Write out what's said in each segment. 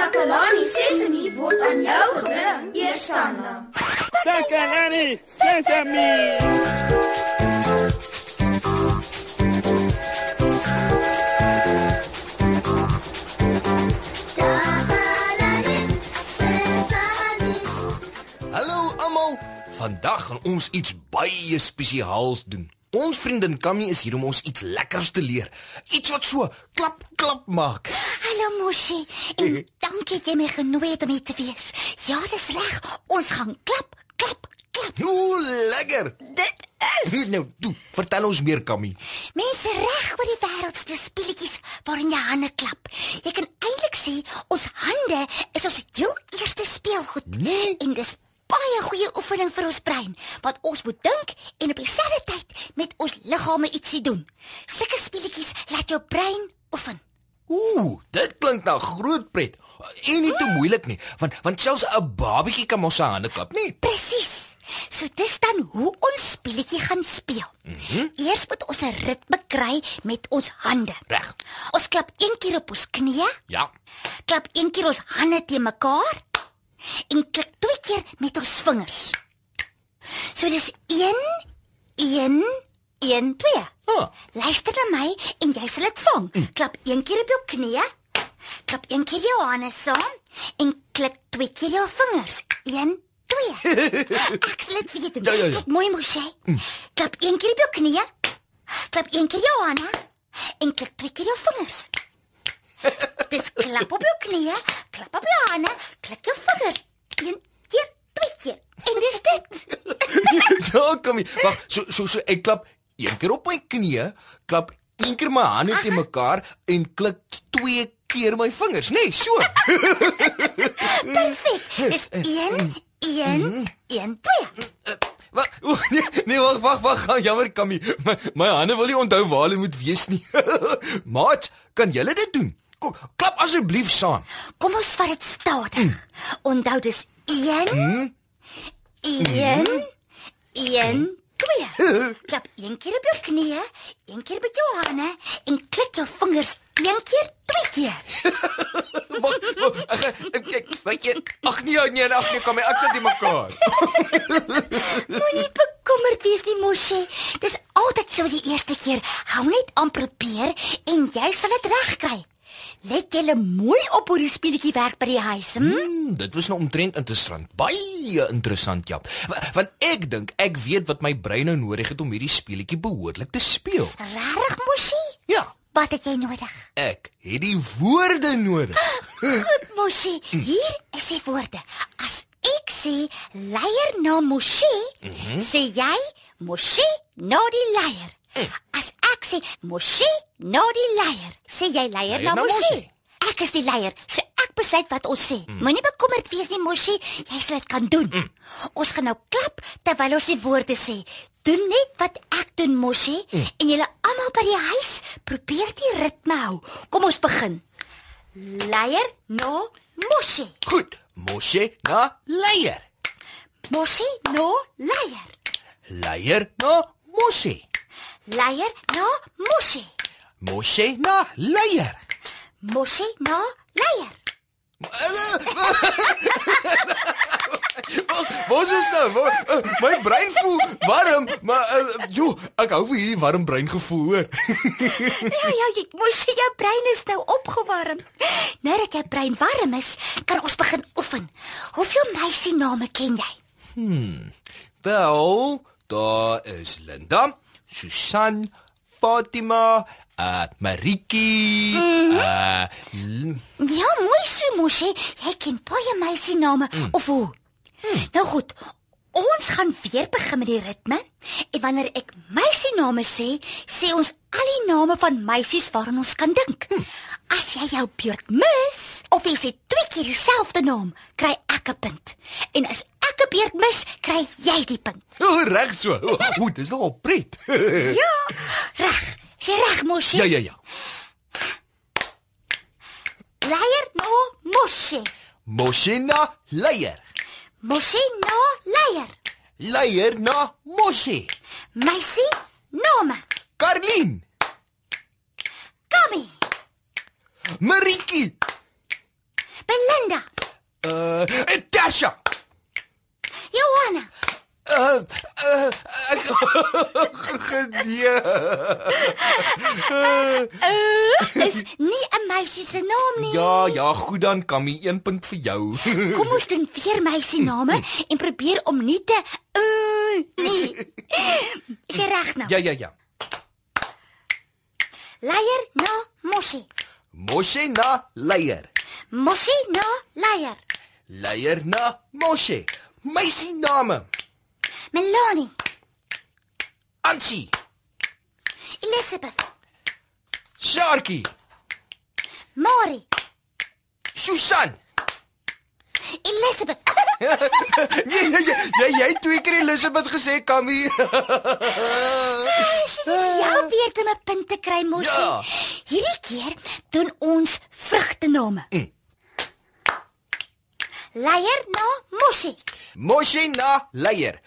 Takalani Sesemi word aan jou gebring, Eersanna. Takalani Sesemi. Hallo almal. Vandag gaan ons iets baie spesiaals doen. Ons vriendin Kammy is hier om ons iets lekkers te leer. Iets wat so klap klap maak. Hallo Moshi. En dankie dat jy my genooi het om hier te wees. Ja, dis reg. Ons gaan klap, klap, klap. Ooh, lekker. Dit is Nou, toe, vertel ons meer Kammy. mense reg oor die wêreld speel speletjies waarin jy hande klap. Jy kan eintlik sê ons hande is ons heel eerste speelgoed. Nee. En dis baie goeie oefening vir ons brein, want ons moet dink en op dieselfde tyd met ons liggame ietsie doen. Sulke speletjies laat jou brein oefen. Ooh, dit klink na groot pret. En nie te moeilik nie, want want selfs 'n babatjie kan mos sy hande klap, nie? Presies. So dis dan hoe ons speletjie gaan speel. Mm -hmm. Eers moet ons 'n ritme kry met ons hande. Reg. Ons klap een keer op ons knieë, Ja. klap een keer ons hande te mekaar en klik twee keer met ons vingers. So dis 1 1 1 2. Ah. Luister na my en jy sal dit vang. Mm. Klap een keer op jou knieë. Klap een keer jou hande saam en klik twee keer jou vingers. 1 2. Ek sal dit vir jou doen. Ja, ja, ja. Kyk mooi Moshe. Mm. Klap een keer op jou knieë. Klap een keer jou hande en klik twee keer jou vingers. Dis klap op jou knieë, klap op jou hande, klik jou vingers. Een keer, twee keer. En dis dit. ja, Kammy. Wag, so so so ek klap een keer op my knieë, klap een keer my hande te mekaar en klik twee keer my vingers, nê? Nee, so. Perfek. Dis 1 1 1 2. Wag, nee, nee, wag, wag, wag, jammer Kammy. My my hande wil nie onthou waar hulle moet wees nie. Maat, kan julle dit doen? Kom, klap asseblief saam. Kom ons vat dit stadig. Onthou dis 1 1 1 2. Klap een keer op jou knieë, een keer met jou hande en klik jou vingers een keer, twee keer. Wag, ek ek weet jy, ag nee, nee, ag nee, Kammy, ek sit nie mekaar. Moenie bekommerd wees nie, Moshi. Dis altyd so die eerste keer. Hou net aan probeer en jy sal dit regkry. Let julle mooi op hoe die speletjie werk by die huis, hm? Hmm, dit was nou omtrent interessant. Baie interessant, ja. Wa- Want ek dink ek weet wat my brein nou nodig het om hierdie speletjie behoorlik te speel. Regtig, Moshi? Ja, Wat het jy nodig? ek het die woorde nodig. Goed, Moshi. Hier is die woorde. As ek sê leier na Moshi, mm -hmm. sê jy Moshi na die leier. As ek sê Moshi na die leier, sê jy leier Leier na Moshi. Moshi. Ek is die leier, so ek besluit wat ons sê. Mm. Moenie bekommerd wees nie, Moshi, jy sal dit kan doen. Mm. Ons gaan nou klap terwyl ons die woorde sê. Doen net wat ek doen, Moshi, mm. en julle almal by die huis probeer die ritme hou. Kom ons begin. Leier na Moshi. Goed, Moshe na leier. Moshi na leier. Leier na Moshe. Leier na Moshi. Moshe na leier. Moshi na leier. Wat is nou? Wa- uh, My brein voel warm, maar uh, jo, ek hou vir hierdie warm brein gevoel, hoor. Ja ja, jy, Moshi, jou brein is nou opgewarm. Nou dat jou brein warm is, kan ons begin oefen. Hoeveel meisie name ken jy? Wel, daar is Linda, Susan, Fatima, uh Mariki, uh L- Ja, mooi so, Moshi. Jy ken baie meisie name of hoe? Nou goed. Ons gaan weer begin met die ritme. En wanneer ek meisie name sê, sê ons al die name van meisies waaraan ons kan dink. As jy jou beurt mis of jy sê twee keer dieselfde naam, kry ek 'n punt. En as ek 'n beurt mis, kry jy die punt. O, reg so. O, o, dis nogal pret. Ja, reg. Sê reg, Moshi. ja, ja, ja. Leier no Moshi. Moshe na leier. Moshi no leier. Leier na Moshe. Meisie name. Karlien, Kami. Mariki, Belinda. Uh, Tasha. Uh, uh, ek gedee. uh, is nie 'n meisie se naam nie. Ja, ja, goed dan, Kammy, 1 punt vir jou. Kom ons doen vier meisie name en probeer om nie te uh, nee. Is jy reg nou? ja, ja, ja. Leier na Moshi. Moshe na leier. Moshi na leier. Leier na Moshe. Meisie name. Melanie, Ansie, Elizabeth, Sharky, Mari, Susan. Elizabeth. Nee, nee, nee, jy jy het twee keer Elizabeth gesê, Kammy. Jou beurt om 'n punt te kry, Moshi. Ja. Hierdie keer doen ons vrugtename. Mm. Leier na Moshi. Moshe na leier.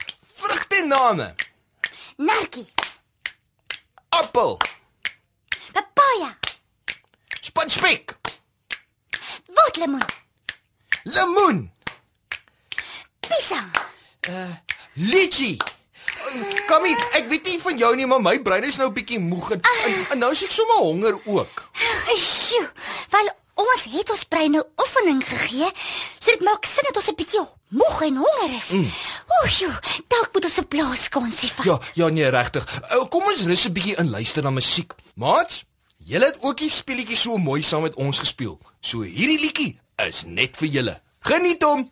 Vrugte name. Narkie, Appel, papaya, spanspek, waterlemoen, lemoen, pisang. litchi. Kammy, ek weet nie van jou nie, maar my brein is nou 'n bietjie moeg en, en, en nou is ek sommer honger ook. Sjoe, ons het ons brein nou oefening gegee, so dit maak sin dat ons 'n bietjie moeg en honger is. Mm. Oeh, joe, dalk moet ons 'n blaaskansie vat. Ja, ja nee, regtig. Kom ons rus 'n bietjie en luister na musiek. Maat, julle het ook die speletjie so mooi saam met ons gespeel. So hierdie liedjie is net vir julle. Geniet hom.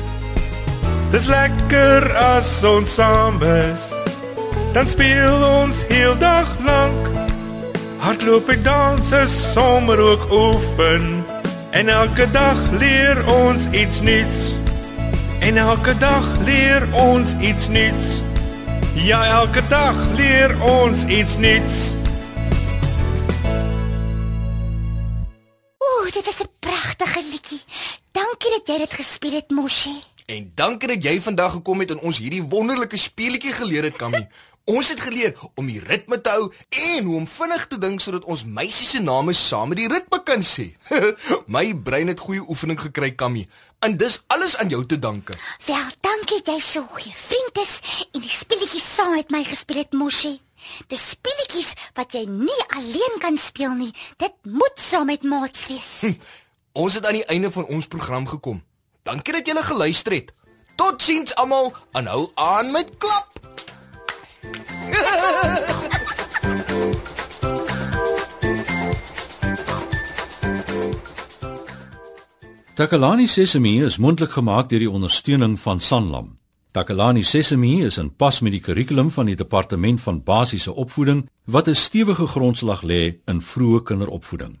Dis lekker as ons saam is. Dan speel ons heel dag lank. Hardloop en dans is sommer ook oefen. En elke dag leer ons iets nuuts. En elke dag leer ons iets nuuts. Ja, elke dag leer ons iets nuuts. Ooh, dit is 'n pragtige liedjie. Dankie dat jy dit gespeel het, Moshi. En dankie dat jy vandag gekom het en ons hierdie wonderlike speletjie geleer het, Kammy. Ons het geleer om die ritme te hou en hoe om vinnig te dink sodat ons meisies se name saam met die ritme kan sê. My brein het goeie oefening gekry, Kammy. En dis alles aan jou te danke. Wel, dankie dat jy so goeie vriend is en die speletjies saam met my gespeel het, Moshi. Dis speletjies wat jy nie alleen kan speel nie. Dit moet saam met maats wees. Ons het aan die einde van ons program gekom. Dankie dat julle geluister het. Totsiens almal en hou aan met klap. Takalani Sesemi is mondelik gemaak deur die ondersteuning van Sanlam. Takalani Sesemi is in pas met die kurrikulum van die Departement van Basiese Opvoeding wat 'n stewige grondslag lê in vroeë kinderopvoeding.